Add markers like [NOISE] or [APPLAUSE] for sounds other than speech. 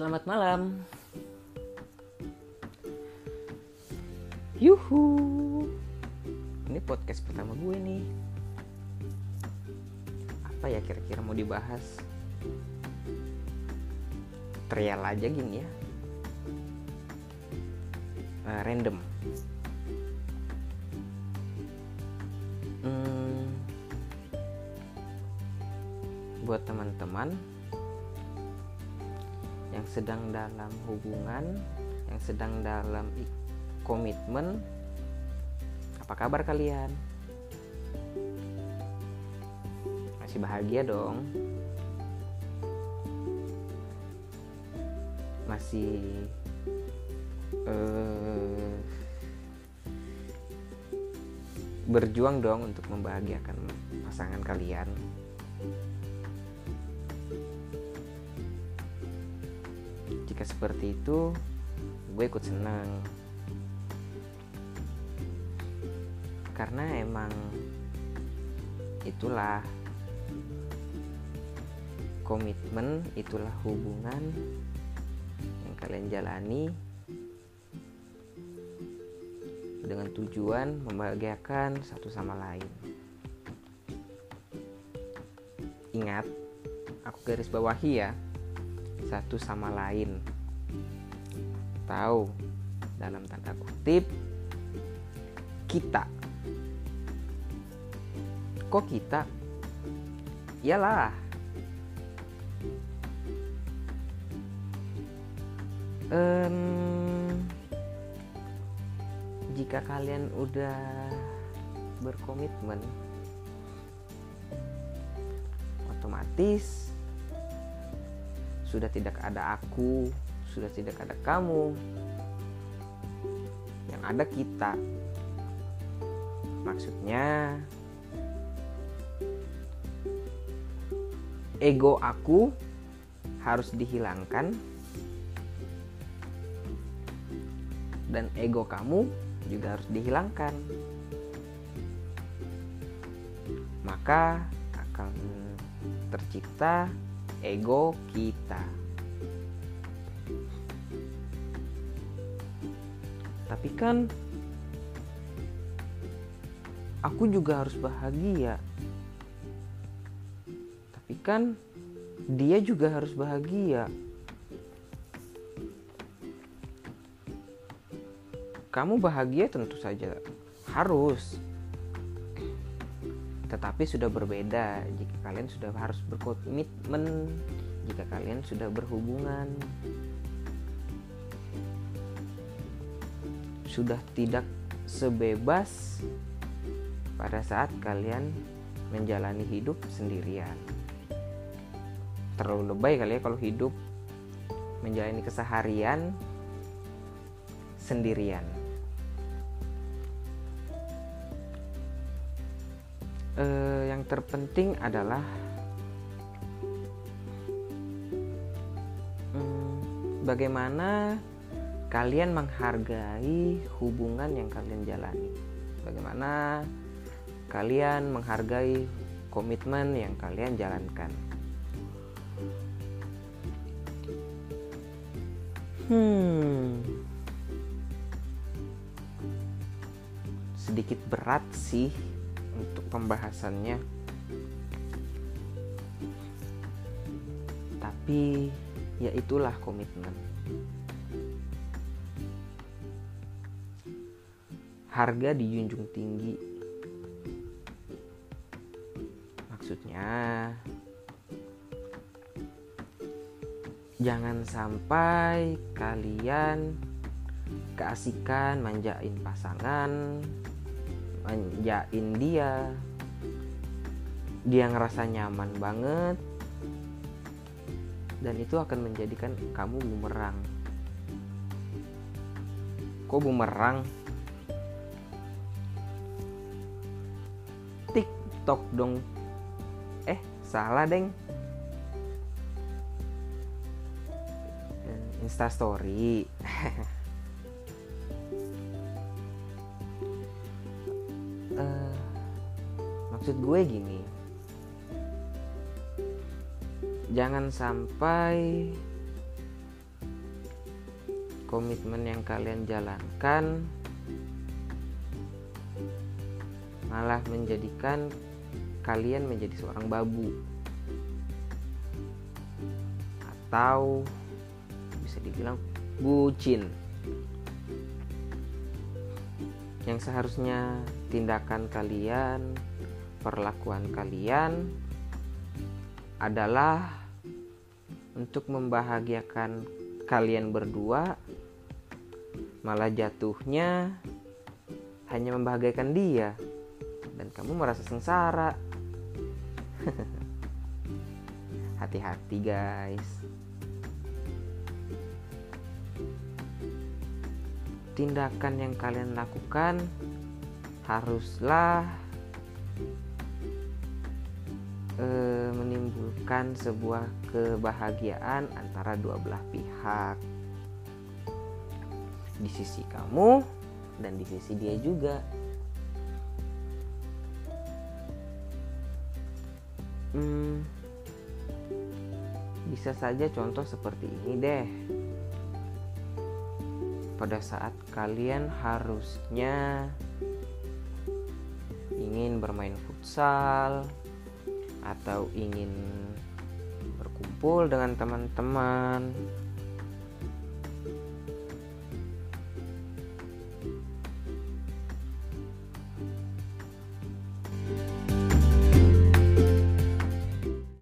Selamat malam. Yuhu. Ini podcast pertama gue nih. Apa ya kira-kira mau dibahas? Trial aja gini ya. Uh, random. Hmm, buat teman-teman yang sedang dalam hubungan, yang sedang dalam komitmen, apa kabar kalian? Masih bahagia dong? Masih uh, berjuang dong untuk membahagiakan pasangan kalian. Jika seperti itu, gue ikut senang. Karena emang itulah komitmen, itulah hubungan yang kalian jalani dengan tujuan membahagiakan satu sama lain. Ingat, aku garis bawahi ya, satu sama lain. Tahu dalam tanda kutip kita. Kok kita? Iyalah. Um, jika kalian udah berkomitmen otomatis sudah tidak ada aku sudah tidak ada kamu yang ada kita maksudnya ego aku harus dihilangkan dan ego kamu juga harus dihilangkan. Maka akan tercipta ego kita. Tapi kan aku juga harus bahagia. Tapi kan dia juga harus bahagia. kamu bahagia tentu saja harus tetapi sudah berbeda jika kalian sudah harus berkomitmen jika kalian sudah berhubungan sudah tidak sebebas pada saat kalian menjalani hidup sendirian. Terlalu lebay kali ya kalau hidup menjalani keseharian sendirian. Eh, yang terpenting adalah hmm, bagaimana kalian menghargai hubungan yang kalian jalani. Bagaimana kalian menghargai komitmen yang kalian jalankan. Hmm. Sedikit berat sih untuk pembahasannya tapi ya itulah komitmen harga dijunjung tinggi. Maksudnya jangan sampai kalian keasikan manjain pasangan manjain dia. Dia ngerasa nyaman banget dan itu akan menjadikan kamu bumerang. Kok bumerang tiktok dong. Eh salah deng. Instastory uh, [LAUGHS] maksud gue gini. Jangan sampai komitmen yang kalian jalankan malah menjadikan kalian menjadi seorang babu. Atau bisa dibilang bucin. Yang seharusnya tindakan kalian perlakuan kalian adalah untuk membahagiakan kalian berdua malah jatuhnya hanya membahagiakan dia. Dan kamu merasa sengsara [LAUGHS] hati-hati guys. Tindakan yang kalian lakukan haruslah e, menimbulkan sebuah kebahagiaan antara dua belah pihak. Di sisi kamu dan di sisi dia juga hmm, bisa saja contoh seperti ini deh. Pada saat kalian harusnya ingin bermain futsal atau ingin berkumpul dengan teman-teman